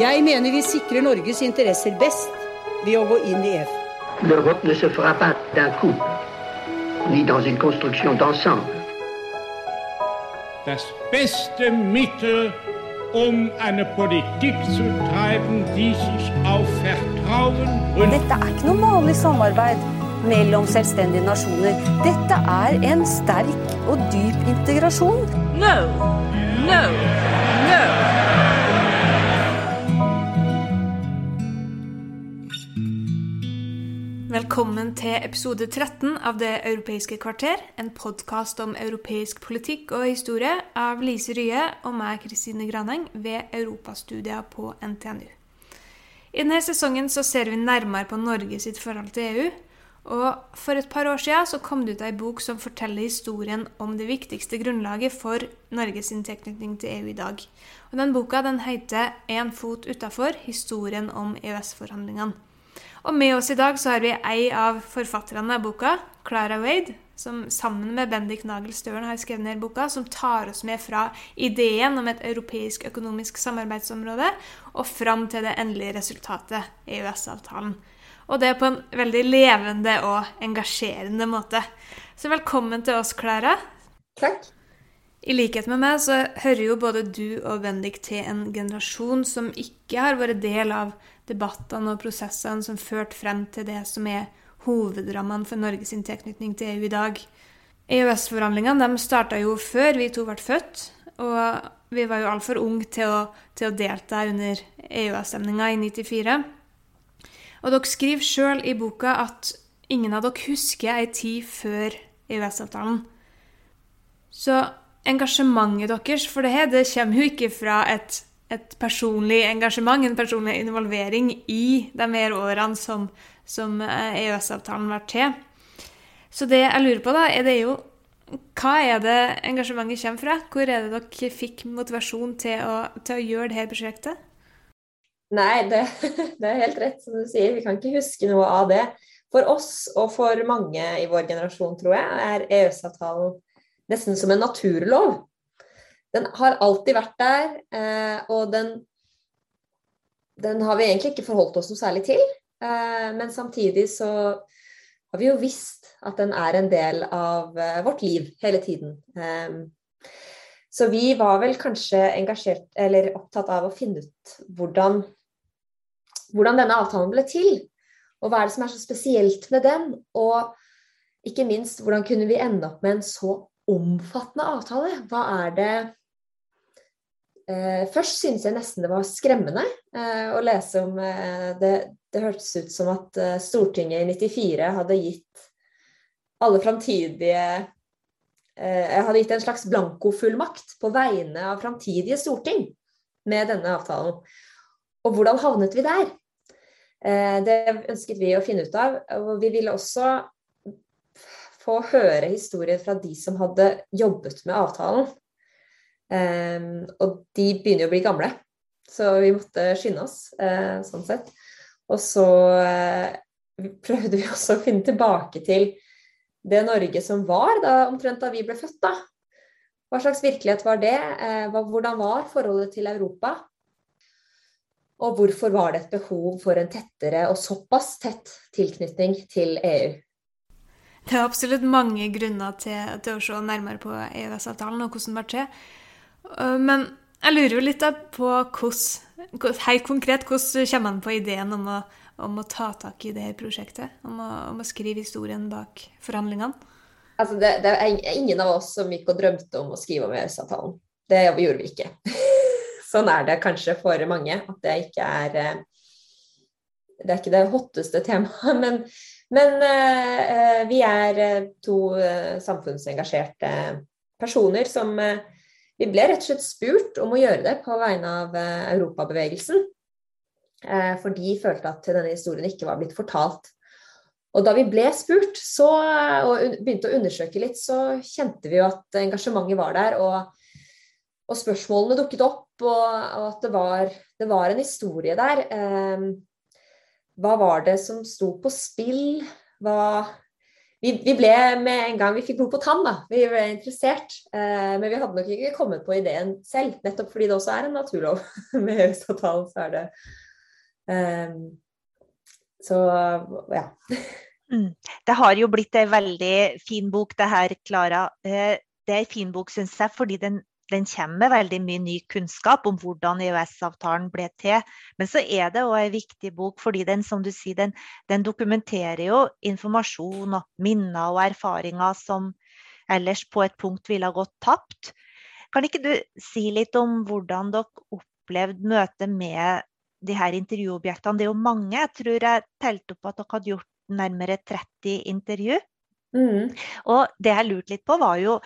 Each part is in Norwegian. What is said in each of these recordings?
Jeg mener vi sikrer Norges interesser best ved å gå inn i EF. L'Europe ne se fera pas d'un coup, ni dans une construction d'ensemble. Das beste Mittel, um eine Politik zu treiben, die sich auf Vertrauen und Dette er ikke noe vanlig samarbeid mellom selvstendige nasjoner. Dette er en sterk og dyp integrasjon. No, no, Velkommen til episode 13 av Det europeiske kvarter, en podkast om europeisk politikk og historie av Lise Rye og meg, Kristine Graneng, ved europastudier på NTNU. I denne sesongen så ser vi nærmere på Norge sitt forhold til EU. Og For et par år siden så kom det ut ei bok som forteller historien om det viktigste grunnlaget for Norges tilknytning til EU i dag. Og Den boka den heter 'En fot utafor historien om EØS-forhandlingene'. Og med oss i dag så har vi ei av forfatterne av boka, Clara Wade, som sammen med Bendik Nagel Støren har skrevet ned boka, som tar oss med fra ideen om et europeisk økonomisk samarbeidsområde og fram til det endelige resultatet, EØS-avtalen. Og det på en veldig levende og engasjerende måte. Så velkommen til oss, Klara. Takk. I likhet med meg så hører jo både du og Bendik til en generasjon som ikke har vært del av debattene og prosessene som førte frem til det som er hovedrammene for Norges tilknytning til EU i dag. EØS-forhandlingene starta jo før vi to ble født, og vi var jo altfor unge til å, til å delta under EU-avstemninga i 94. Og dere skriver sjøl i boka at ingen av dere husker ei tid før EØS-avtalen. Så engasjementet deres for det her, det kommer jo ikke fra et et personlig engasjement, en personlig involvering i de her årene som, som EØS-avtalen var til. Så det jeg lurer på, da, er det jo Hva er det engasjementet kommer fra? Hvor er det dere fikk motivasjon til å, til å gjøre dette prosjektet? Nei, det, det, er helt rett som du sier. Vi kan ikke huske noe av det. For oss og for mange i vår generasjon, tror jeg, er EØS-avtalen nesten som en naturlov. Den har alltid vært der, eh, og den, den har vi egentlig ikke forholdt oss noe særlig til. Eh, men samtidig så har vi jo visst at den er en del av eh, vårt liv hele tiden. Så vi var vel kanskje engasjert, eller opptatt av å finne ut hvordan, hvordan denne avtalen ble til. Og hva er det som er så spesielt med den? Og ikke minst, hvordan kunne vi ende opp med en så omfattende avtale? Hva er det Eh, først syntes jeg nesten det var skremmende eh, å lese om eh, det, det hørtes ut som at eh, Stortinget i 94 hadde gitt alle framtidige eh, Hadde gitt en slags blankofullmakt på vegne av framtidige storting med denne avtalen. Og hvordan havnet vi der? Eh, det ønsket vi å finne ut av. Og vi ville også få høre historier fra de som hadde jobbet med avtalen. Um, og de begynner jo å bli gamle, så vi måtte skynde oss uh, sånn sett. Og så uh, prøvde vi også å finne tilbake til det Norge som var da, omtrent da vi ble født. da. Hva slags virkelighet var det? Uh, hvordan var forholdet til Europa? Og hvorfor var det et behov for en tettere og såpass tett tilknytning til EU? Det er absolutt mange grunner til, til å se nærmere på EØS-avtalen og hvordan det ble til. Eh, men jeg lurer jo litt på hvordan, helt konkret, hvordan kommer man på ideen om å, om å ta tak i det her prosjektet? Om å, om å skrive historien bak forhandlingene? Altså det, det, er ingen av oss som gikk og drømte om å skrive om EØS-avtalen. Det gjorde vi ikke. sånn er det kanskje for mange, at det ikke er eh, Det er ikke det hotteste temaet, men, men uh, vi er to uh, samfunnsengasjerte personer som vi ble rett og slett spurt om å gjøre det på vegne av eh, europabevegelsen. Eh, for de følte at denne historien ikke var blitt fortalt. Og da vi ble spurt så, og begynte å undersøke litt, så kjente vi jo at engasjementet var der. Og, og spørsmålene dukket opp, og, og at det var, det var, en historie der. Hva var det som sto på spill? Hva, vi, vi, ble med en gang vi fikk blod på tann, da. Vi ble interessert. Eh, men vi hadde nok ikke kommet på ideen selv, nettopp fordi det også er en naturlov. med EØS-avtalen så er det eh, Så ja. Mm. Det har jo blitt ei veldig fin bok, det her, Klara. Eh, det er en fin bok, syns jeg, fordi den den kommer med veldig mye ny kunnskap om hvordan EØS-avtalen ble til. Men så er det òg en viktig bok, fordi den som du sier, den, den, dokumenterer jo informasjon og minner og erfaringer som ellers på et punkt ville ha gått tapt. Kan ikke du si litt om hvordan dere opplevde møtet med de her intervjuobjektene? Det er jo mange. Jeg tror jeg telte opp at dere hadde gjort nærmere 30 intervju. Mm. Og det jeg lurte litt på, var jo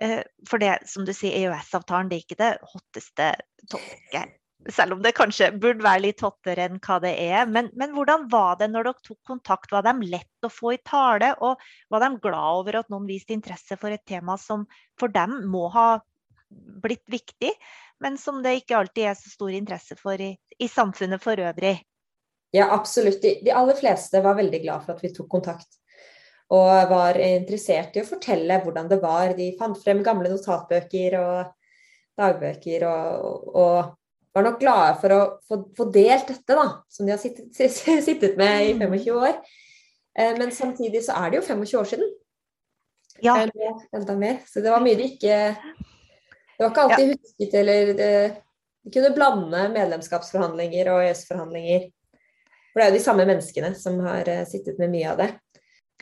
eh, For det som du sier, EØS-avtalen det er ikke det hotteste tolket. Selv om det kanskje burde være litt hottere enn hva det er. Men, men, hvordan var det når dere tok kontakt? Var de lett å få i tale? Og var de glad over at noen viste interesse for et tema som for dem må ha blitt viktig, men som det ikke alltid er så stor interesse for i, i samfunnet for øvrig? Ja, absolutt. De, de aller fleste var veldig glad for at vi tok kontakt og var interessert i å fortelle hvordan det var. De fant frem gamle notatbøker og dagbøker og, og var nok glade for å få, få delt dette, da, som de har sittet, sittet, med i 25 mm. år. Eh, men samtidig så er det jo 25 år siden. Ja. Enda mer. Så det var mye de ikke Det var ikke alltid ja. husket eller det, De kunne blande medlemskapsforhandlinger og EØS-forhandlinger. For det er jo de samme menneskene som har eh, sittet med mye av det.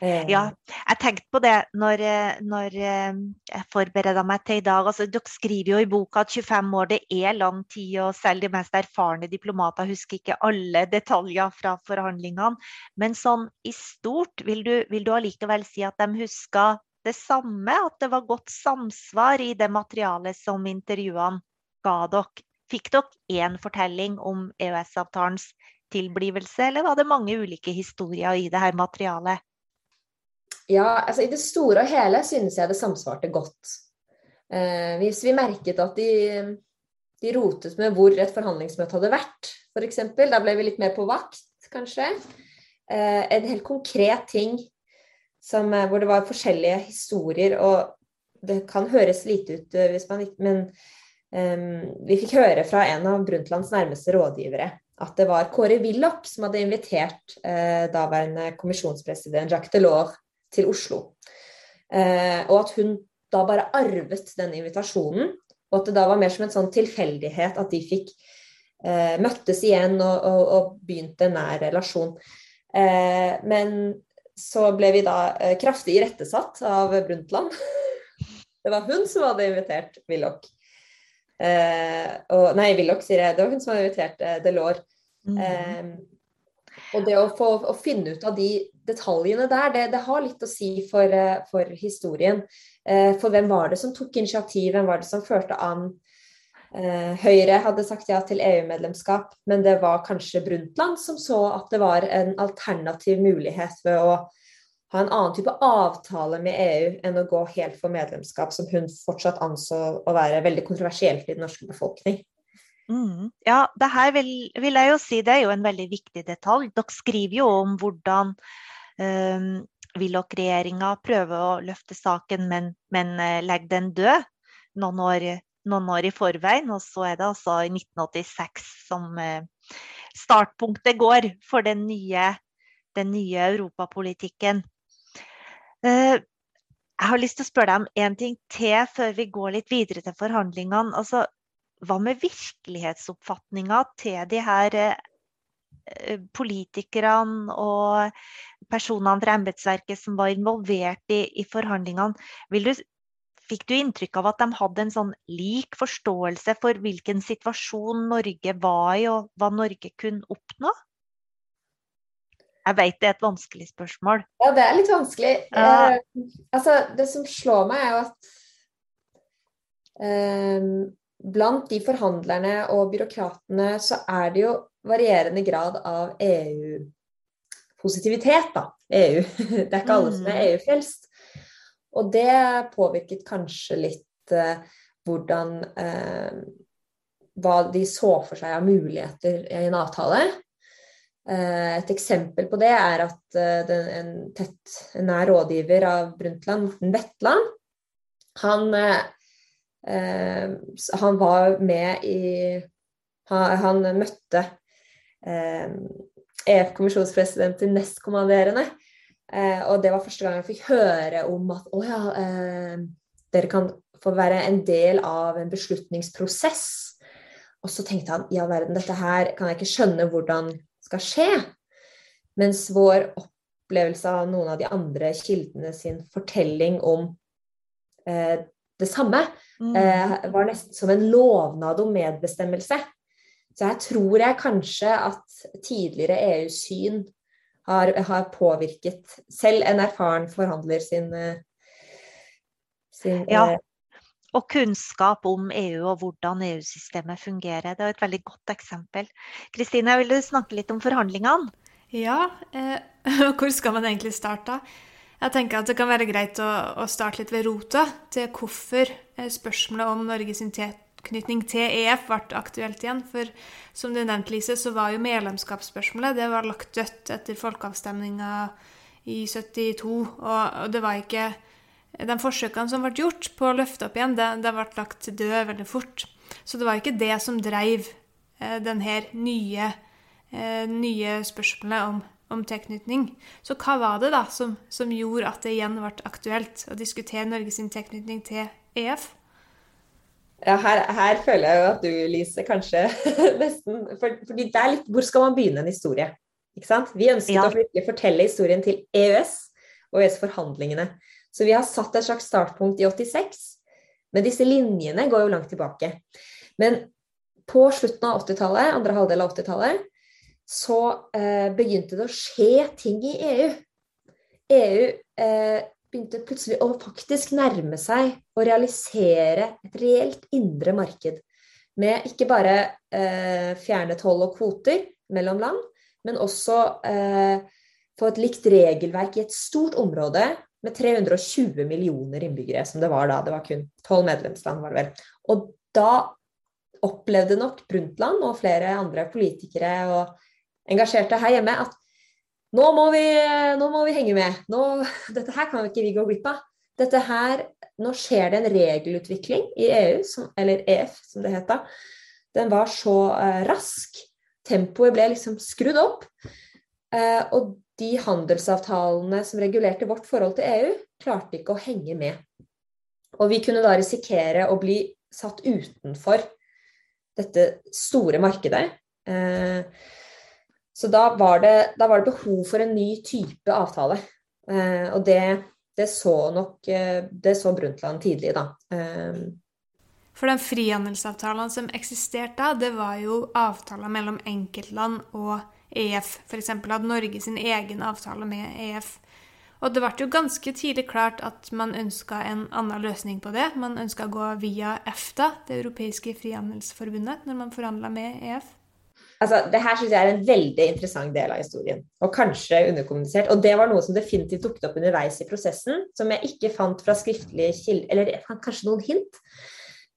Ja, jeg tenkte på det når, eh, når eh, jeg forbereda meg til i dag. Altså, dere skriver jo i boka at 25 år det er lang tid, og selv de mest erfarne diplomater husker ikke alle detaljer fra forhandlingene. Men sånn i stort, vil du, vil du allikevel si at de husker det samme? At det var godt samsvar i det materialet som intervjuene ga dere? Fikk dere én fortelling om EØS-avtalens tilblivelse, eller var det mange ulike historier i det her materialet? Ja, altså i det store og hele synes jeg det samsvarte godt. Eh, hvis vi merket at de, de, rotet med hvor et forhandlingsmøte hadde vært, f.eks., da ble vi litt mer på vakt, kanskje. Eh, en helt konkret ting som, eh, hvor det var forskjellige historier, og det kan høres lite ut eh, hvis man ikke Men eh, vi fikk høre fra en av Brundtlands nærmeste rådgivere at det var Kåre Willoch som hadde invitert eh, daværende kommisjonspresident Jacques Delors til Oslo. Eh, og at hun da bare arvet den invitasjonen, og at det da var mer som en sånn tilfeldighet at de fikk eh, møttes igjen og, og, og begynte en nær relasjon. Eh, men så ble vi da eh, kraftig irettesatt av Brundtland. det var hun som hadde invitert Willoch. Eh, og, nei, Willoch, sier jeg. Det var hun som hadde invitert eh, Delors. Mm. Og det å få å finne ut av de detaljene der, det, det, har litt å si for, eh, for, historien. Eh, for hvem var det som tok initiativ, hvem var det som førte an? Eh, Høyre hadde sagt ja til EU-medlemskap, men det var kanskje Brundtland som så at det var en alternativ mulighet ved å ha en annen type avtale med EU enn å gå helt for medlemskap, som hun fortsatt anså å være veldig kontroversielt i den norske befolkning. Mm. Ja, det her vil, vil, jeg jo si det er jo en veldig viktig detalj. Dere skriver jo om hvordan Willoch-regjeringa prøve å løfte saken, men, men legge den død noen år, noen år, i forveien. Og så er det altså i 1986 som eh, startpunktet går for den nye, den nye europapolitikken. Eh, jeg har lyst til å spørre deg om en ting til før vi går litt videre til forhandlingene. Altså, hva med virkelighetsoppfatninga til de her Eh, politikerne og personene fra embetsverket som var involvert i, i forhandlingene. Du, fikk du inntrykk av at de hadde en sånn lik forståelse for hvilken situasjon Norge var i, og hva Norge kunne oppnå? Jeg vet det er et vanskelig spørsmål. Ja, det er litt vanskelig. Ja. Eh, altså, det som slår meg, er jo at eh, blant de forhandlerne og byråkratene så er det jo varierende grad av EU-positivitet, da. EU. Det er ikke alle som er mm. EU-frelst. Og det påvirket kanskje litt eh, hvordan eh, Hva de så for seg av muligheter i en avtale. Et eksempel på det er at en tett, en nær rådgiver av Brundtland, Morten Wetland, han, han var med i Han, han møtte EF-kommisjonspresident til nestkommanderende. Eh, og det var første gang jeg fikk høre om at å ja, eh, dere kan få være en del av en beslutningsprosess. Og så tenkte han i all verden, dette her kan jeg ikke skjønne hvordan skal skje. Mens vår opplevelse av noen av de andre kildene sin fortelling om eh, det samme, mm. eh, var nesten som en lovnad om medbestemmelse. Så her tror jeg kanskje at tidligere EUs syn har, har, påvirket selv en erfaren forhandler sin, eh, sin Ja, eh, og kunnskap om EU og hvordan EU-systemet fungerer. Det er et veldig godt eksempel. Kristine, vil du snakke litt om forhandlingene? Ja, eh, hvor skal man egentlig starte? Jeg tenker at Det kan være greit å, å starte litt ved rota til hvorfor eh, spørsmålet om Norges tilknytning til EF ble aktuelt igjen. For som du nevnte, Lise, så var jo medlemskapsspørsmålet det var lagt dødt etter folkeavstemninga i 72. Og, det var ikke De forsøkene som ble gjort på å løfte opp igjen, det, det ble lagt død veldig fort. Så det var ikke det som dreiv eh, denne nye, eh, nye spørsmålet om, om tilknytning. Så hva var det da som, som gjorde at det igjen ble aktuelt å diskutere Norges tilknytning til EF? Ja, her, her, føler jeg jo at du, Lise, kanskje nesten for, fordi det er litt Hvor skal man begynne en historie? Ikke sant? Vi ønsket ja. å fortelle historien til EØS og EØS-forhandlingene. Så vi har satt et slags startpunkt i 86. Men disse linjene går jo langt tilbake. Men på slutten av 80-tallet, andre halvdel av 80-tallet, så eh, begynte det å skje ting i EU. EU eh, begynte plutselig å faktisk nærme seg å realisere et reelt indre marked. Med ikke bare eh, fjerne toll og kvoter mellom land, men også eh, få et likt regelverk i et stort område med 320 millioner innbyggere, som det var da. Det var kun tolv medlemsland, var det vel. Og da opplevde nok Brundtland og flere andre politikere og engasjerte her hjemme at nå må vi, nå må vi henge med. Nå, dette her kan ikke vi gå glipp av. Dette her, Nå skjer det en regelutvikling i EU, som, eller EF som det het Den var så eh, rask. Tempoet ble liksom skrudd opp. Eh, og de handelsavtalene som regulerte vårt forhold til EU, klarte ikke å henge med. Og vi kunne da risikere å bli satt utenfor dette store markedet. Uh, så da var, det, da var, det, behov for en ny type avtale. Eh, og det, det, så nok eh, Det så Brundtland tidlig, da. Eh. For den frihandelsavtalen som eksisterte da, det var jo avtaler mellom enkeltland og EF. F.eks. hadde Norge sin egen avtale med EF. Og det ble jo ganske tidlig klart at man ønska en annen løsning på det. Man ønska å gå via EFTA, det europeiske frihandelsforbundet, når man forhandla med EF. Altså, det her syns jeg er en veldig interessant del av historien, og kanskje underkommunisert. Og det var noe som definitivt dukket opp underveis i prosessen, som jeg ikke fant fra skriftlige kilder Eller jeg fant kanskje noen hint,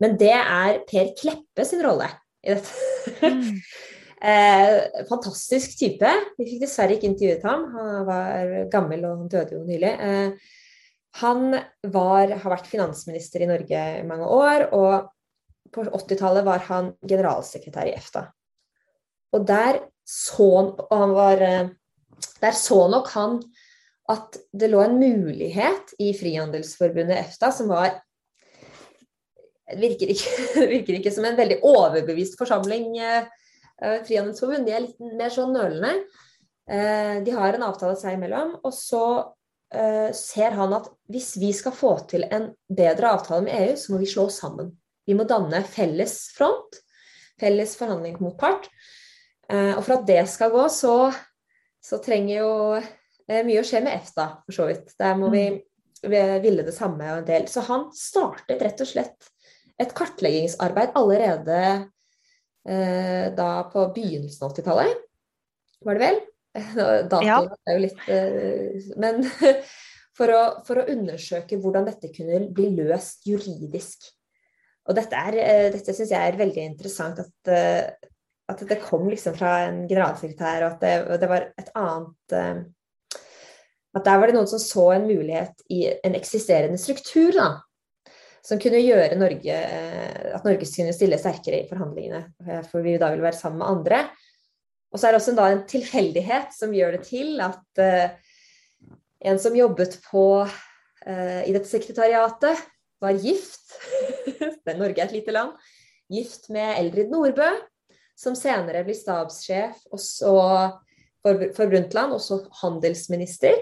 men det er Per Kleppe sin rolle i dette. Mm. eh, fantastisk type. Vi fikk dessverre ikke intervjuet ham, han var gammel og han døde jo nylig. Eh, han var, har vært finansminister i Norge i mange år, og på 80-tallet var han generalsekretær i EFTA. Og der så, og var, der så nok han at det lå en mulighet i Frihandelsforbundet EFTA som var virker, ikke, virker ikke som en veldig overbevist forsamling, eh, eh, Frihandelsforbund. De er litt mer sånn nølende. Eh, de har en avtale seg imellom. Og så ser han at hvis vi skal få til en bedre avtale med EU, så må vi slå sammen. Vi må danne felles front, felles forhandling mot part. Eh, og for at det skal gå, så, så trenger jo eh, mye å skje med EFTA, for så vidt. Der må vi, vi ville det samme og en del. Så han startet rett og slett et kartleggingsarbeid allerede eh, da på begynnelsen av 80-tallet, var det vel? Datoen ja. er jo litt eh, Men for å, for å, undersøke hvordan dette kunne bli løst juridisk. Og dette, er, eh, dette syns jeg er veldig interessant. At at det kom liksom fra en generalsekretær, og at det, og det var et annet uh, At der var det noen som så en mulighet i en eksisterende struktur, da. Som kunne gjøre Norge uh, At Norge kunne stille sterkere i forhandlingene. eh, For vi da ville være sammen med andre. Og så er det også da en tilfeldighet som gjør det til at uh, en som jobbet på, i dette sekretariatet, var gift. Norge er et lite land. Gift med Eldrid Nordbø, som senere blir stabssjef også for, for Brundtland, også handelsminister.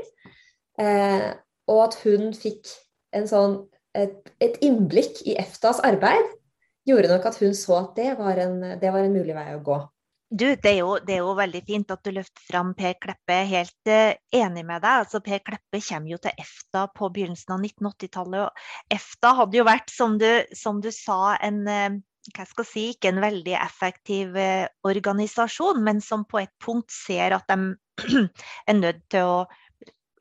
Eh, og at hun fikk sånn, et, et, innblikk i EFTAs arbeid, gjorde nok at hun så at det var en, det var en mulig vei å gå. Du, det er, jo, det er, jo, veldig fint at du løfter fram Per Kleppe. Helt uh, enig med deg. Altså, per Kleppe kommer jo til EFTA på begynnelsen av 1980-tallet. EFTA hadde jo vært, som du, som du sa, en uh, hva skal jeg si, ikke en veldig effektiv uh, organisasjon, men som på et punkt ser at de er nødt til å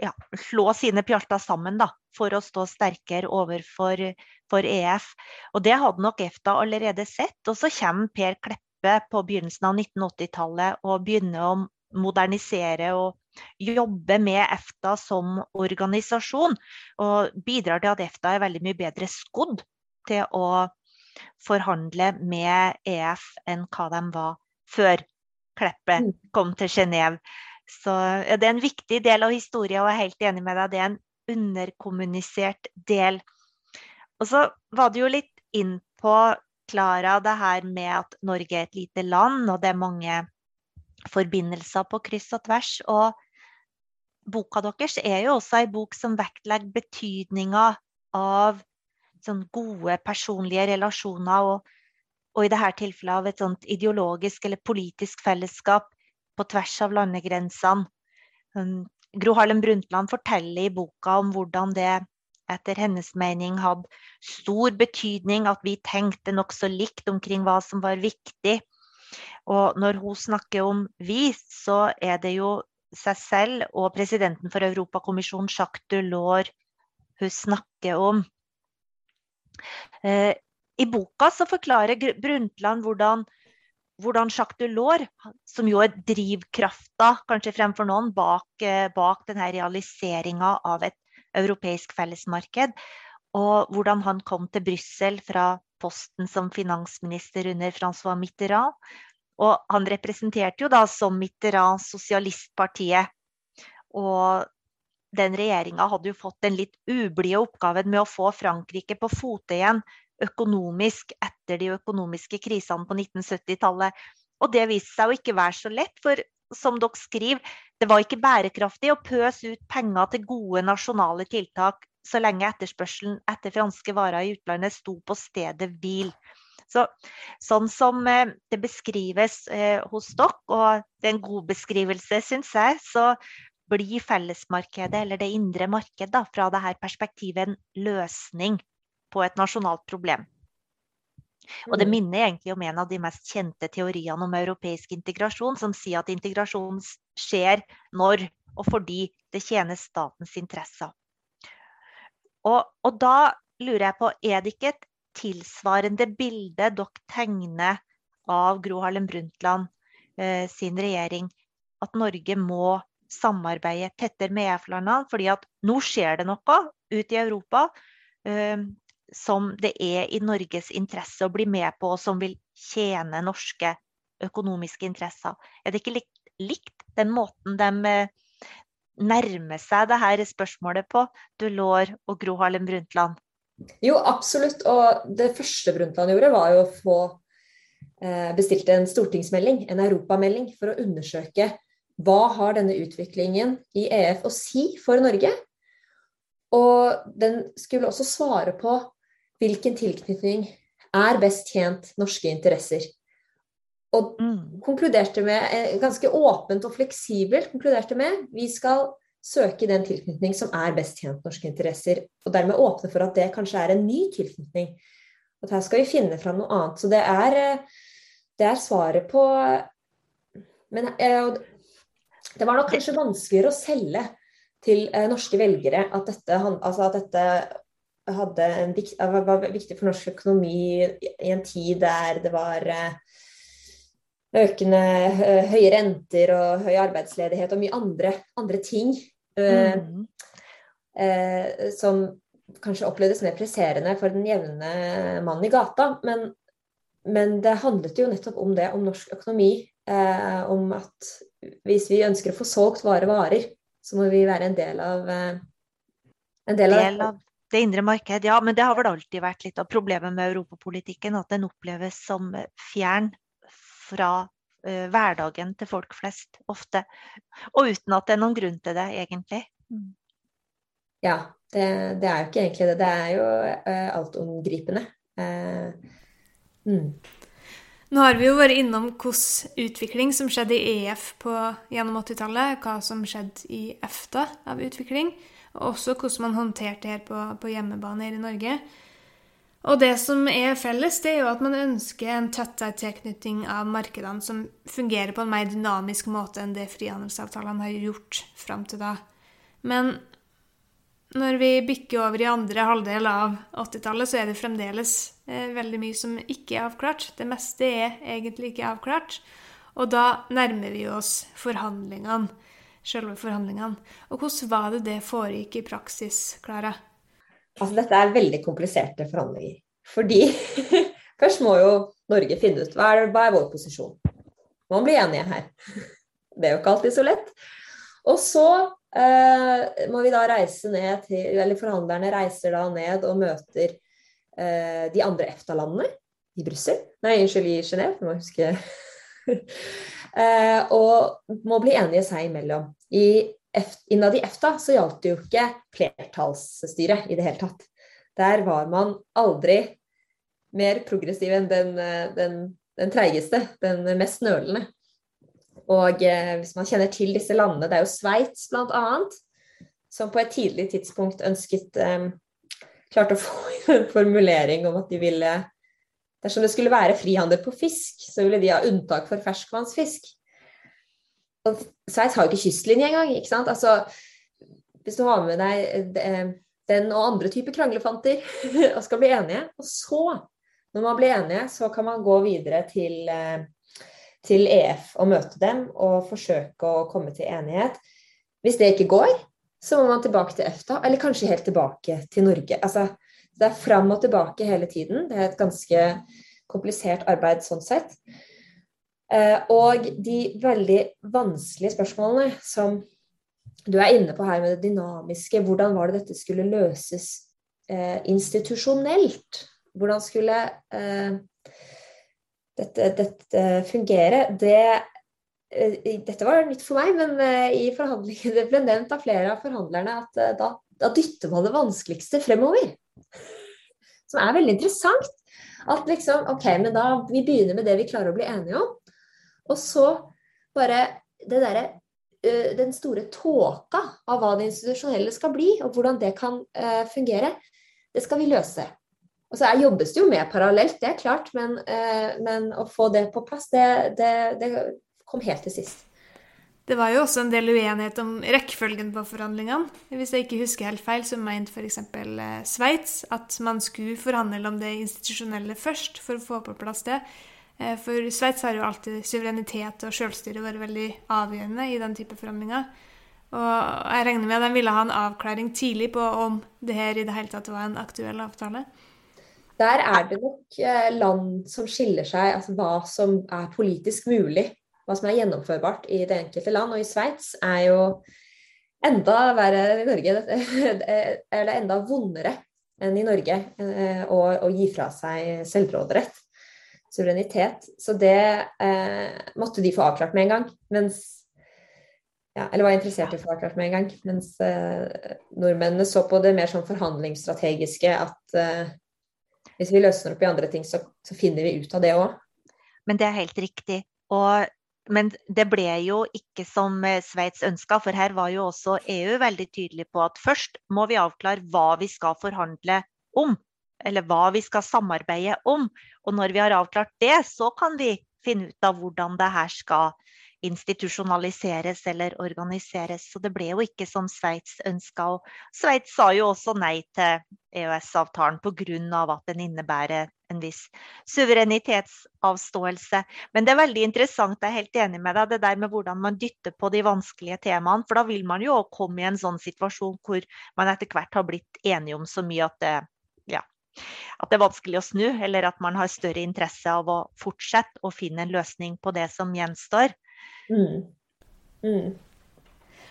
ja, slå sine pjalter sammen da, for å stå sterkere overfor for EF. Og Det hadde nok EFTA allerede sett. Og så kommer Per Kleppe på begynnelsen av 1980-tallet og begynner å modernisere og jobbe med EFTA som organisasjon. Og bidrar til at EFTA er veldig mye bedre skodd til å forhandle med EF enn hva de var før Kleppe mm. kom til Genéve. Så ja, det er en viktig del av historien, og jeg er helt enig med deg. Det er en underkommunisert del. Og så var du jo litt inn på Klara det her med at Norge er et lite land, og det er mange forbindelser på kryss og tvers. Og boka deres er jo også ei bok som vektlegger betydninga av sånn gode personlige relasjoner, og, og i dette tilfellet av et sånt ideologisk eller politisk fellesskap på tvers av landegrensene. Um, Gro Harlem Brundtland forteller i boka om hvordan det etter hennes mening hadde stor betydning at vi tenkte nokså likt omkring hva som var viktig. Og når hun snakker om vi, så er det jo seg selv og presidenten for Europakommisjonen, Jacques Delors, hun snakker om. Eh, I boka så forklarer Brundtland hvordan, hvordan Jacques Delors, som jo er drivkrafta, kanskje fremfor noen, bak, eh, bak denne realiseringa av et europeisk fellesmarked. Og hvordan han kom til Brussel fra posten som finansminister under Francois Mitterrand. Og han representerte jo da som Mitterrand Sosialistpartiet. Og den regjeringa hadde jo fått den litt ublide oppgaven med å få Frankrike på fote igjen økonomisk etter de økonomiske krisene på 1970-tallet. Og det viste seg å ikke være så lett, for som dere skriver, det var ikke bærekraftig å pøse ut penger til gode nasjonale tiltak så lenge etterspørselen etter franske varer i utlandet sto på stedet hvil. Så, sånn som eh, det beskrives eh, hos dere, og det er en god beskrivelse, syns jeg, så blir fellesmarkedet, eller det indre marked, da, fra dette perspektivet en løsning på et nasjonalt problem. Og det mm. minner egentlig om en av de mest kjente teoriene om europeisk integrasjon, som sier at integrasjon skjer når og fordi det tjener statens interesser. Og, og da lurer jeg på, er det ikke et tilsvarende bilde dere tegner av Gro Harlem Brundtland eh, sin regjering, at Norge må samarbeide tettere med EF-landene, fordi at nå skjer det noe ute i Europa. Eh, som det er i Norges interesse å bli med på, og som vil tjene norske økonomiske interesser. Er det ikke likt, likt den måten de eh, nærmer seg det her spørsmålet på, Delors og Gro Harlem Brundtland? Jo, absolutt. Og det første Brundtland gjorde, var jo å få eh, bestilt en stortingsmelding, en europamelding, for å undersøke hva har denne utviklingen i EF å si for Norge? Og den skulle også svare på hvilken tilknytning er best tjent norske interesser. Og mm. konkluderte med, eh, ganske åpent og fleksibelt konkluderte med vi skal søke den tilknytning som er best tjent norske interesser. Og dermed åpne for at det kanskje er en ny tilknytning. At her skal vi finne fram noe annet. Så det er, eh, det er svaret på Men eh, det var nok kanskje vanskeligere å selge til norske velgere at dette, altså at dette en, var viktig for norsk økonomi i en tid der det var eh, økende høye renter og høy arbeidsledighet og mye andre, andre ting mm. eh, som kanskje opplevdes mer presserende for den jevne mannen i gata. Men, men, det handlet jo nettopp om det, om norsk økonomi. Eh, om at hvis vi ønsker å få solgt våre varer, så må vi være en del av eh, en del av, del av det indre marked. Ja, men det har vel alltid vært litt av problemet med europapolitikken. At den oppleves som fjern fra uh, hverdagen til folk flest, ofte. Og uten at det er noen grunn til det, egentlig. Mm. Ja, det, det, er jo ikke egentlig det. Det er jo uh, altomgripende. Uh, mm. Nå har vi jo vært innom hvilken utvikling som skjedde i EF på, gjennom 80-tallet, hva som skjedde i EFTA av utvikling, og også hvordan man håndterte det her på, på hjemmebane her i Norge. Og det som er felles, det er jo at man ønsker en tettere tilknytning av markedene som fungerer på en mer dynamisk måte enn det frihandelsavtalene har gjort fram til da. Men når vi bykker over i andre halvdel av 80-tallet, så er det fremdeles eh, veldig mye som ikke er avklart. Det meste er egentlig ikke avklart. Og da nærmer vi oss forhandlingene. Selve forhandlingene. Og hvordan var det det foregikk i praksis, Klara? Altså, dette er veldig kompliserte forhandlinger. Fordi først må jo Norge finne ut hva er, hva er vår posisjon. Man blir enige her. Det er jo ikke alltid så lett. Og så må vi da reise ned til Eller forhandlerne reiser da ned og møter eh, de andre EFTA-landene i Brussel. Nei, unnskyld, i Genéve. Må huske eh, Og må bli enige seg imellom. I innad i EFTA så gjaldt det jo ikke flertallsstyre i det hele tatt. Der var man aldri mer progressiv enn den, den, den treigeste, den mest nølende. Og eh, hvis man kjenner til disse landene, det er jo Sveits bl.a., som på et tidlig tidspunkt ønsket eh, Klarte å få en formulering om at de ville Dersom det skulle være frihandel på fisk, så ville de ha unntak for ferskvannsfisk. Sveits har jo ikke kystlinje engang. ikke sant? Altså, hvis du har med deg eh, den og andre typer kranglefanter og skal bli enige, og så, når man blir enige, så kan man gå videre til, til EF og møte dem og forsøke å komme til enighet. Hvis det ikke går, så må man tilbake til EFTA, eller kanskje helt tilbake til Norge. Altså, det er fram og tilbake hele tiden. Det er et ganske komplisert arbeid sånn sett. Eh, og de veldig vanskelige spørsmålene som du er inne på her med det dynamiske, hvordan var det dette skulle løses eh, institusjonelt? Hvordan skulle eh, dette, dette, fungere? Det, eh, dette var nytt for meg, men eh, i forhandlingene det ble nevnt av flere av forhandlerne at eh, da, da dytter man det vanskeligste fremover. Som er veldig interessant. At liksom, ok, men da Vi begynner med det vi klarer å bli enige om. Og så bare det derre den store tåka av hva det institusjonelle skal bli, og hvordan det kan fungere, det skal vi løse. Og så jobbes det jo med parallelt, det er klart, men, eh, men å få det på plass, det, det, det, kom helt til sist. Det var jo også en del uenighet om rekkefølgen på forhandlingene. Hvis jeg ikke husker helt feil, så mente f.eks. Sveits at man skulle forhandle om det institusjonelle først for å få på plass det. Eh, for Sveits har jo alltid suverenitet og selvstyre vært veldig avgjørende i den type forhandlinger. Og jeg regner med at de ville ha en avklaring tidlig på om det her i det hele tatt var en aktuell avtale. Der er det nok eh, land som skiller seg, altså hva som er politisk mulig. Hva som er gjennomførbart i det enkelte land. Og i Sveits er jo enda verre i Norge. Eller enda vondere enn i Norge eh, å, gi fra seg selvråderett suverenitet. Så det eh, måtte de få avklart med en gang. Mens ja, Eller var interessert i å få avklart med en gang. Mens eh, nordmennene så på det mer sånn forhandlingsstrategiske at eh, hvis vi løsner opp i andre ting, så, så finner vi ut av det òg. Men det er helt riktig. Og, men det ble jo ikke som eh, Sveits ønska, for her var jo også EU veldig tydelig på at først må vi avklare hva vi skal forhandle om eller hva vi skal samarbeide om. Og når vi har avklart det, så kan vi finne ut av hvordan det her skal institusjonaliseres eller organiseres. Så det ble jo ikke som Sveits ønska. Og Sveits sa jo også nei til EØS-avtalen pga. at den innebærer en viss suverenitetsavståelse. Men det er veldig interessant, jeg er helt enig med deg, det der med hvordan man dytter på de vanskelige temaene. For da vil man jo komme i en sånn situasjon hvor man etter hvert har blitt enige om så mye at det, at det er vanskelig å snu, eller at man har større interesse av å fortsette å finne en løsning på det som gjenstår. Mm. Mm.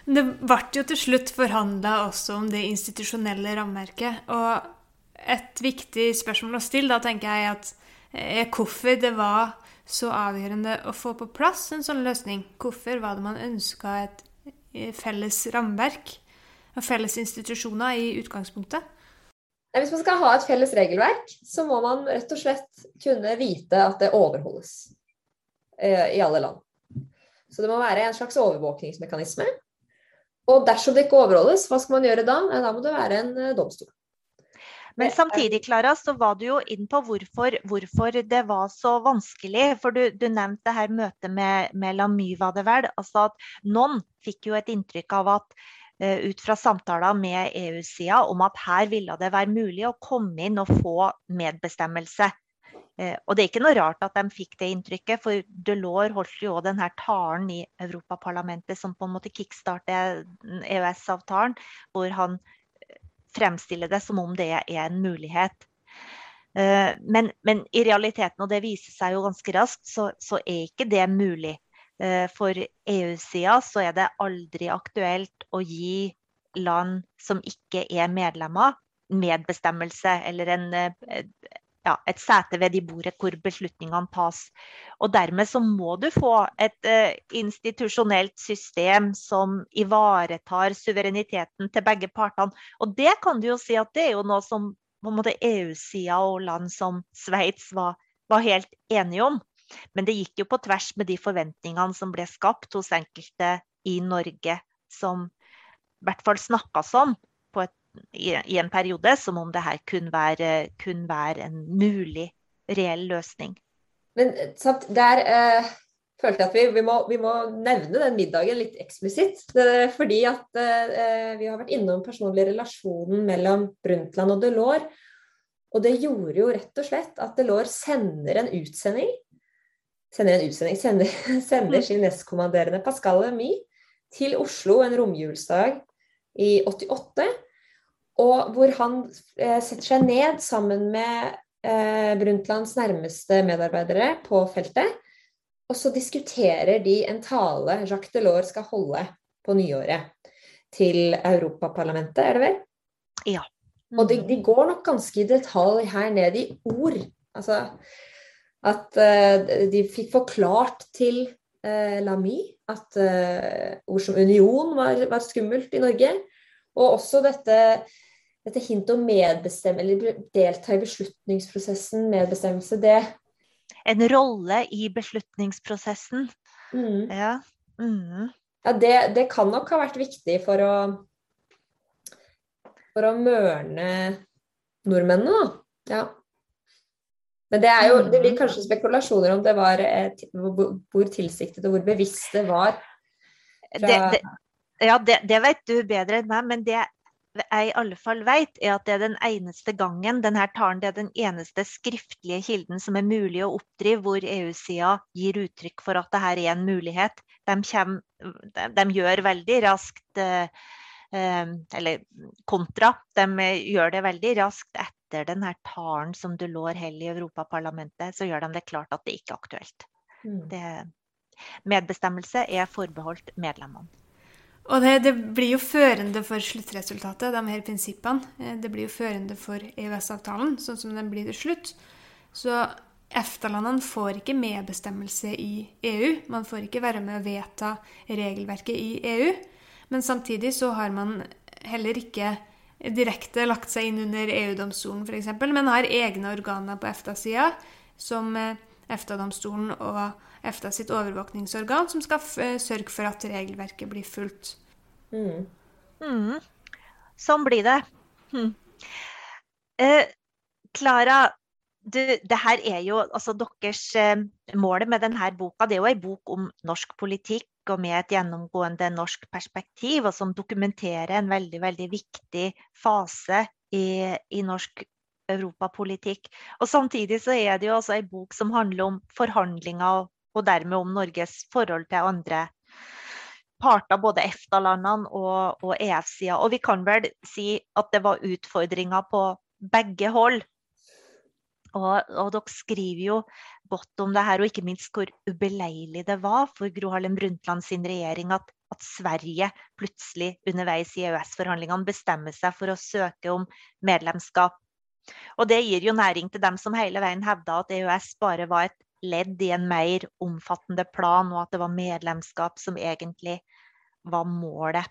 Det ble jo til slutt forhandla også om det institusjonelle rammeverket. Og et viktig spørsmål å stille, da tenker jeg at er eh, hvorfor det var så avgjørende å få på plass en sånn løsning. Hvorfor var det man ønska et eh, felles rammeverk og felles institusjoner i utgangspunktet? Hvis man skal ha et felles regelverk, så må man rett og slett kunne vite at det overholdes eh, i alle land. Så det må være en slags overvåkningsmekanisme. Og dersom det ikke overholdes, hva skal man gjøre da? Da må det være en domstol. Men samtidig Clara, så var du jo inn på hvorfor, hvorfor det var så vanskelig. For du, du nevnte det her møtet med, med Lamy, var det vel. Altså at noen fikk jo et inntrykk av at uh, ut fra samtaler med EU-sida om at her ville det være mulig å komme inn og få medbestemmelse. Uh, og det er ikke noe rart at de fikk det inntrykket, for Delors holdt jo denne talen i Europaparlamentet som på en måte kickstarter EØS-avtalen, hvor han fremstiller det som om det er en mulighet. Eh, men, men i realiteten, og det viser seg jo ganske raskt, så, så er ikke det mulig. Eh, for EU-sida så er det aldri aktuelt å gi land som ikke er medlemmer, medbestemmelse eller en, eh, ja, et sete ved de bordet hvor beslutningene tas. Og dermed så må du få et eh, institusjonelt system som ivaretar suvereniteten til begge partene. Og det kan du jo si at det er jo noe som på en måte EU-sida og land som Sveits var, var, helt enige om. Men det gikk jo på tvers med de forventningene som ble skapt hos enkelte i Norge, som i hvert fall snakka sånn i, en periode som om det her kun være, kun være en mulig, reell løsning. Men sant, der eh, følte jeg at vi, vi, må, vi, må, nevne den middagen litt eksplisitt. Fordi at eh, vi har vært innom personlig relasjonen mellom Brundtland og Delors. Og det gjorde jo rett og slett at Delors sender en utsending sender en utsending, sender, sender sin nestkommanderende Pascal Lemy til Oslo en romjulsdag i 88 og hvor han eh, setter seg ned sammen med eh, Brundtlands nærmeste medarbeidere på feltet. Og så diskuterer de en tale Jacques Delors skal holde på nyåret til Europaparlamentet, er det vel? Ja. Mm. Og de, de, går nok ganske i detalj her ned i ord. Altså at uh, de fikk forklart til uh, Lamy at uh, ord som union var, var, skummelt i Norge. Og også dette dette hintet om medbestemmelse, eller delta i beslutningsprosessen, medbestemmelse, det En rolle i beslutningsprosessen. Mm. Ja. Mm. ja det, det, kan nok ha vært viktig for å For å mørne nordmennene, da. Ja. Men det, jo, det blir mm. kanskje spekulasjoner om det var et, hvor tilsiktet og hvor bevisst det var. Fra... Det, det, ja, det, det, vet du bedre enn meg, men det jeg i alle fall vet, er at det er den eneste gangen denne talen det er den eneste skriftlige kilden som er mulig å oppdrive, hvor EU-sida gir uttrykk for at dette er en mulighet. De, kommer, de, de gjør veldig raskt eh, eh, Eller kontra. De gjør det veldig raskt etter denne talen som Delors holder i Europaparlamentet, så gjør de det klart at det ikke er aktuelt. Mm. Det, medbestemmelse er forbeholdt medlemmene. Og det, det, blir jo førende for sluttresultatet, de her prinsippene. Eh, det blir jo førende for EØS-avtalen, sånn som den blir til slutt. Så EFTA-landene får ikke medbestemmelse i EU. Man får ikke være med å vedta regelverket i EU. Men samtidig så har man heller ikke direkte lagt seg inn under EU-domstolen f.eks., men har egne organer på EFTA-sida, som eh, EFTA-domstolen og EFTA sitt overvåkningsorgan, som skal sørge for at regelverket blir fulgt. Mm. Mm. Sånn blir det. Klara, mm. eh, du, det her er jo altså deres eh, Målet med denne boka det er jo en bok om norsk politikk og med et gjennomgående norsk perspektiv, og som dokumenterer en veldig, veldig viktig fase i, i norsk europapolitikk. Og Samtidig så er det jo også en bok som handler om forhandlinger, og dermed om Norges forhold til andre parter, både EFTA-landene og, og EF-sida. Og vi kan vel si at det var utfordringer på begge hold. Og, og, dere skriver jo godt om det her, og ikke minst hvor ubeleilig det var for Gro Harlem Brundtland sin regjering at, at Sverige plutselig underveis i EØS-forhandlingene bestemmer seg for å søke om medlemskap. Og det gir jo næring til dem som hele veien hevda at EØS bare var et ledd i en mer omfattende plan, og at det var medlemskap som egentlig var målet.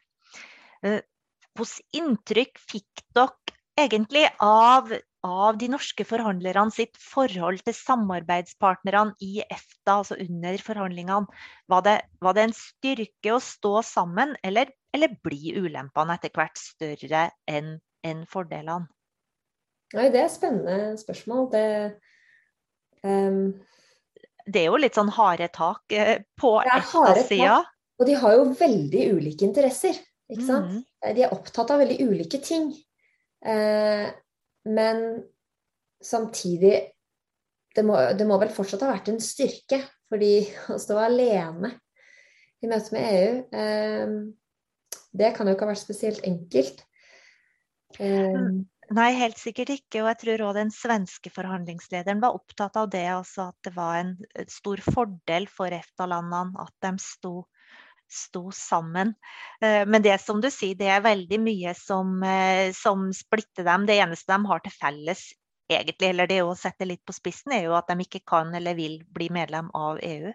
Hvilket eh, inntrykk fikk dere egentlig av av de norske forhandlerne sitt forhold til samarbeidspartnerne i EFTA, altså under forhandlingene. Var det, var det en styrke å stå sammen, eller, eller blir ulempene etter hvert større enn en fordelene? Nei, det er spennende spørsmål. Det, um... det er jo litt sånn harde tak eh, på EFTA-sida. Og de har jo veldig ulike interesser. Ikke sant? Mm. De er opptatt av veldig ulike ting. Eh, men samtidig det må, det må, vel fortsatt ha vært en styrke, for de å stå alene i møte med EU eh, Det kan jo ikke ha vært spesielt enkelt. Eh, Nei, helt sikkert ikke. Og jeg tror òg den svenske forhandlingslederen var opptatt av det. Altså at det var en stor fordel for EFTA-landene at de sto sto sammen. Eh, men det som du sier, det er veldig mye som, eh, som splitter dem. Det eneste de har til felles, egentlig, eller det å sette litt på spissen, er jo at de ikke kan eller vil bli medlem av EU.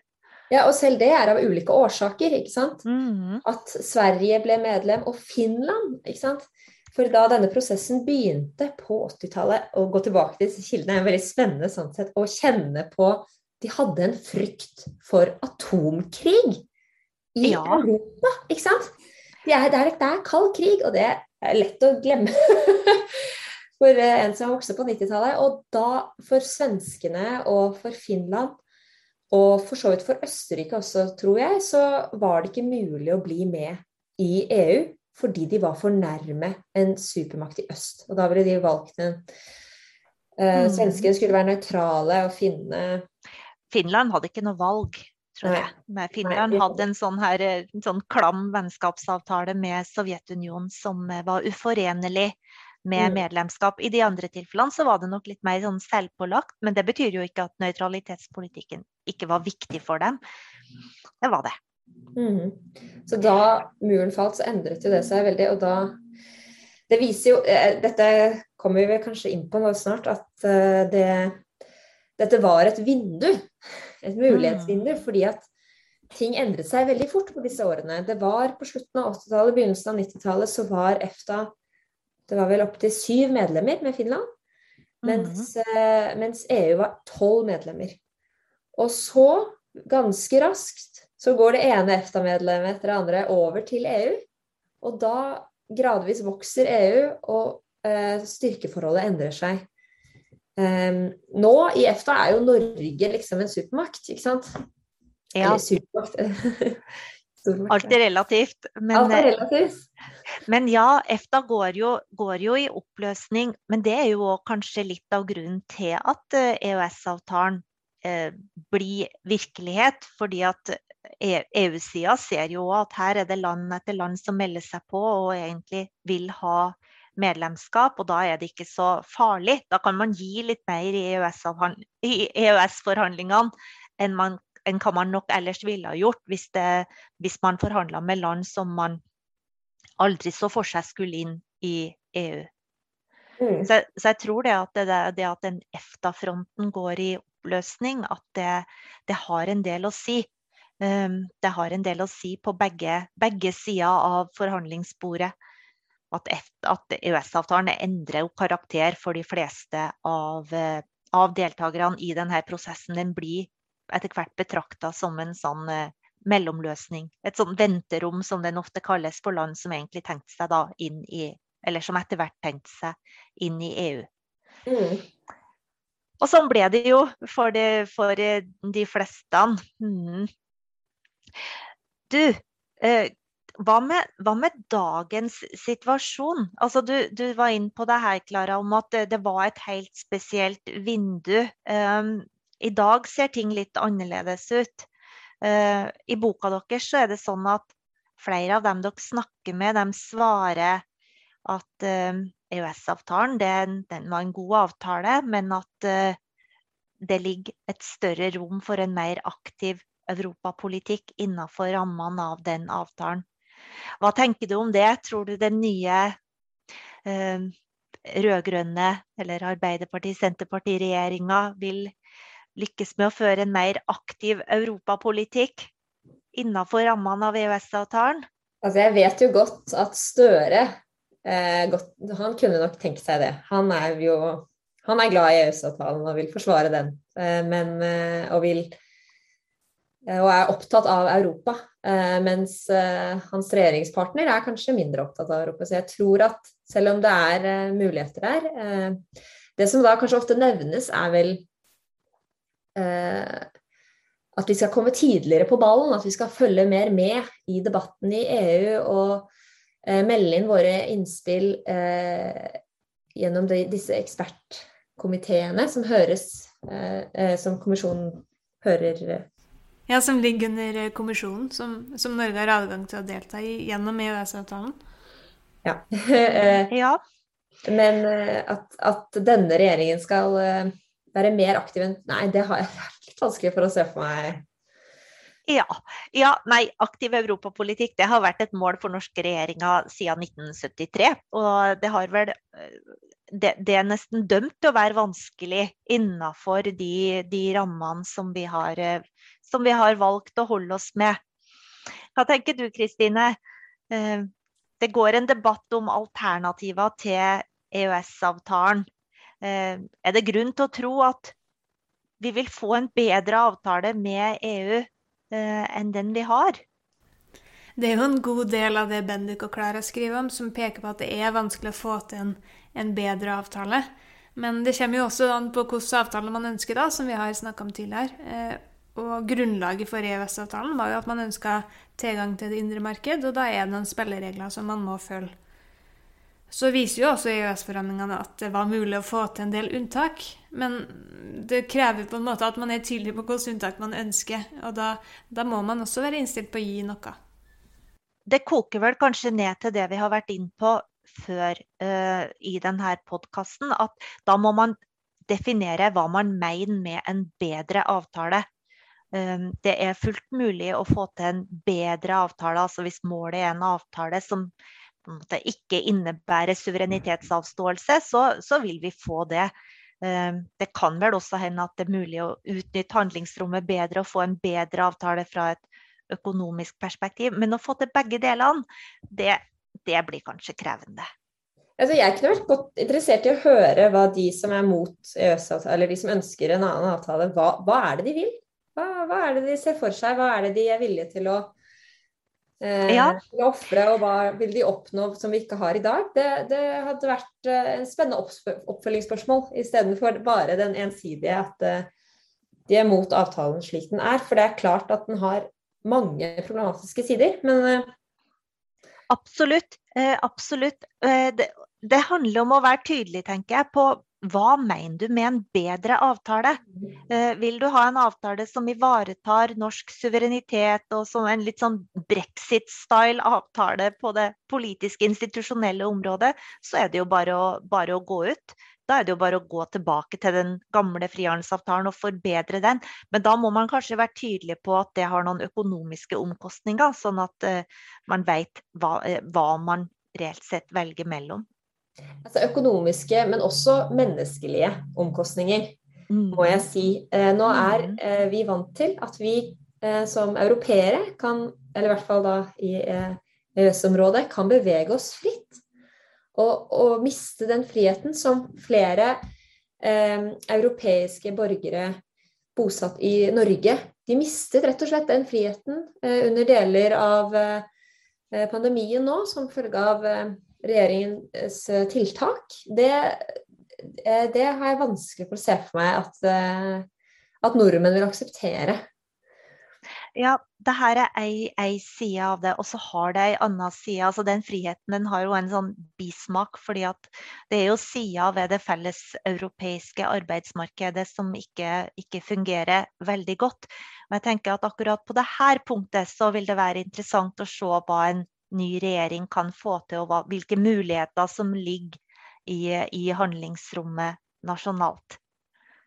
Ja, og selv det er av ulike årsaker, ikke sant. Mm. At Sverige ble medlem, og Finland, ikke sant. For da denne prosessen begynte på 80-tallet, å gå tilbake til disse kildene er veldig spennende sånn sett, å kjenne på De hadde en frykt for atomkrig i ja. Europa, ikke sant? Det er, det, er, det er, kald krig, og det er lett å glemme for eh, en som har vokst på 90-tallet. Og da, for svenskene og for Finland, og for så vidt for Østerrike også, tror jeg, så var det ikke mulig å bli med i EU fordi de var for nærme en supermakt i øst. Og da ville de valgt en uh, Svenskene skulle være nøytrale og finne Finland hadde ikke noe valg tror jeg. Med Finland hadde en sånn, her, en sånn klam vennskapsavtale med Sovjetunionen som eh, var uforenlig med mm. medlemskap. I de andre tilfellene så var det nok litt mer sånn selvpålagt, men det betyr jo ikke at nøytralitetspolitikken ikke var viktig for dem. Det var det. Mm. Så da muren falt, så endret jo det seg veldig, og da Det viser jo eh, Dette kommer vi kanskje inn på nå snart, at eh, det dette var et vindu. Et mulighetsvindu. Mm. Fordi at ting endret seg veldig fort på disse årene. Det var på slutten av 80-tallet, begynnelsen av 90-tallet, så var EFTA Det var vel opptil syv medlemmer med Finland. Mens, mm. mens EU var tolv medlemmer. Og så, ganske raskt, så går det ene EFTA-medlemmet etter det andre over til EU. Og da gradvis vokser EU, og eh, styrkeforholdet endrer seg. Um, nå i EFTA er jo Norge liksom en supermakt, ikke sant? Ja. Eller supermakt. Alt er relativt. Men, Alt er relativt. men ja, EFTA går jo, går jo, i oppløsning. Men det er jo kanskje litt av grunnen til at EØS-avtalen eh, e blir virkelighet. Fordi at EU-sida e ser jo at her er det land etter land som melder seg på og egentlig vil ha medlemskap, og da er det ikke så farlig. Da kan man gi litt mer i EØS-forhandlingene enn, enn hva man nok ellers ville ha gjort hvis, det, hvis man forhandla med land som man aldri så for seg skulle inn i EU. Mm. Så, så, jeg tror det at, det, det at den EFTA-fronten går i oppløsning, at det, det, har en del å si. Um, det har en del å si på begge, begge sider av forhandlingsbordet at, at EØS-avtalen endrer karakter for de fleste av, eh, av deltakerne i denne prosessen. Den blir etter hvert betrakta som en sånn eh, mellomløsning. Et sånn venterom, som den ofte kalles for land som egentlig tenkte seg da inn i Eller som etter hvert tenkte seg inn i EU. Mm. Og sånn ble det jo for de, for de fleste. Mm. Du, eh, hva med, hva med, dagens situasjon? Altså, du, du, var inne på det her, Klara, om at det, det, var et helt spesielt vindu. Eh, I dag ser ting litt annerledes ut. Eh, I boka deres så er det sånn at flere av dem dere snakker med, de svarer at uh, EØS-avtalen var en god avtale, men at uh, det ligger et større rom for en mer aktiv europapolitikk innenfor rammene av den avtalen. Hva tenker du om det? Tror du den nye eh, rød-grønne eller Arbeiderparti-Senterparti-regjeringa vil lykkes med å føre en mer aktiv europapolitikk innenfor rammene av EØS-avtalen? Altså, jeg vet jo godt at Støre eh, godt, Han kunne nok tenke seg det. Han er jo han er glad i EØS-avtalen og vil forsvare den. Eh, men, eh, og, vil, og er opptatt av Europa. Mens hans regjeringspartner er kanskje mindre opptatt av Europa. Så jeg tror at selv om det er muligheter der Det som da kanskje ofte nevnes, er vel at vi skal komme tidligere på ballen, at vi skal følge mer med i debatten i EU og melde inn våre innspill gjennom disse ekspertkomiteene som høres, eh, eh, som kommisjonen hører eh. Ja, som ligger under kommisjonen, som, som, Norge har adgang til å delta i gjennom EØS-avtalen? Ja. ja. Men at, at, denne regjeringen skal være mer aktiv enn Nei, det har jeg litt vanskelig for å se for meg. Ja. ja. Nei, aktiv europapolitikk det har vært et mål for norske regjeringer siden 1973. Og det har vel det, det, er nesten dømt til å være vanskelig innenfor de, de rammene som vi, har, eh, som vi, har, valgt å holde oss med. Hva tenker du Kristine? Eh, det går en debatt om alternativer til EØS-avtalen. Eh, er det grunn til å tro at vi vil få en bedre avtale med EU enn den vi har? Det er jo en god del av det Bendik og Klara skriver om, som peker på at det er vanskelig å få til en en bedre avtale. Men det kommer jo også an på hvilken avtale man ønsker, da, som vi har snakka om tidligere. Og grunnlaget for EØS-avtalen var jo at man ønska tilgang til det indre marked, og da er det noen spilleregler som man må følge. Så viser jo også EØS-forhandlingene at det var mulig å få til en del unntak. Men det krever på en måte at man er tydelig på hvilke unntak man ønsker. Og da, da må man også være innstilt på å gi noe. Det koker vel kanskje ned til det vi har vært inn på før uh, i denne podkasten, at da må man definere hva man mener med en bedre avtale. Um, det er fullt mulig å få til en bedre avtale, altså hvis målet er en avtale som ikke innebærer suverenitetsavståelse, så, så vil vi få det. Um, det kan vel også hende at det er mulig å utnytte handlingsrommet bedre og få en bedre avtale fra et økonomisk perspektiv. Men å få til begge delene, det det blir kanskje krevende. Altså, jeg kunne vært godt interessert i å høre hva de som er mot EØS-avtalen, eller de som ønsker en annen avtale, hva, hva er det de vil? Hva, hva, er det de ser for seg? Hva er det de er villige til å eh, ja. ofre, og hva vil de oppnå som vi ikke har i dag? Det, det hadde vært eh, en spennende oppfølgingsspørsmål, istedenfor bare den ensidige at eh, de er mot avtalen slik den er. For det er klart at den har mange problematiske sider. Men eh, Absolutt. Eh, absolutt. Det, det, handler om å være tydelig, tenker jeg, på hva mener du med en bedre avtale? Eh, vil du ha en avtale som ivaretar norsk suverenitet, og som en litt sånn brexit-style avtale på det politiske, institusjonelle området, så er det jo bare å, bare å gå ut. Da er det jo bare å gå tilbake til den gamle frihandelsavtalen og forbedre den. Men da må man kanskje være tydelig på at det har noen økonomiske omkostninger, sånn at eh, man vet hva, eh, hva, man reelt sett velger mellom. Altså økonomiske, men også menneskelige omkostninger, mm. må jeg si. Uh, nå er mm. vi vant til at vi som europeere kan, eller i hvert fall da i EØS-området, kan bevege oss fritt og, og miste den friheten som flere eh, europeiske borgere bosatt i Norge De mistet rett og slett den friheten eh, under deler av eh, pandemien nå, som følge av eh, regjeringens tiltak. Det, eh, det har jeg vanskelig for å se for meg at, eh, at nordmenn vil akseptere. Ja, det her er ei, side av det, og så har det ei anna side. Altså den friheten den har jo en sånn bismak, fordi at det er jo sider ved det felleseuropeiske arbeidsmarkedet som ikke, ikke, fungerer veldig godt. Men jeg tenker at akkurat på dette punktet så vil det være interessant å se hva en ny regjering kan få til, og hva, hvilke muligheter som ligger i, i handlingsrommet nasjonalt.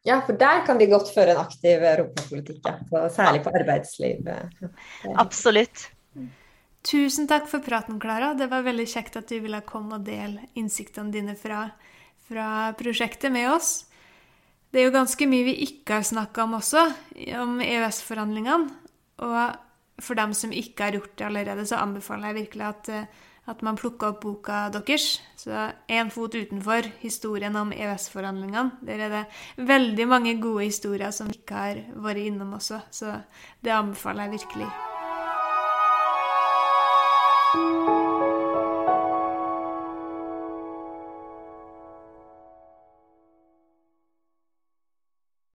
Ja, for der kan de godt føre en aktiv europapolitikk, ja. særlig på arbeidsliv. Absolutt. Tusen takk for praten, Klara. Det var veldig kjekt at du ville komme og dele innsiktene dine fra, fra prosjektet med oss. Det er jo ganske mye vi ikke har snakka om også, om EØS-forhandlingene. Og for dem som ikke har gjort det allerede, så anbefaler jeg virkelig at at man plukker opp boka deres. Så én fot utenfor historien om EØS-forhandlingene. Der er det veldig mange gode historier som ikke har vært innom også, så det anbefaler jeg virkelig.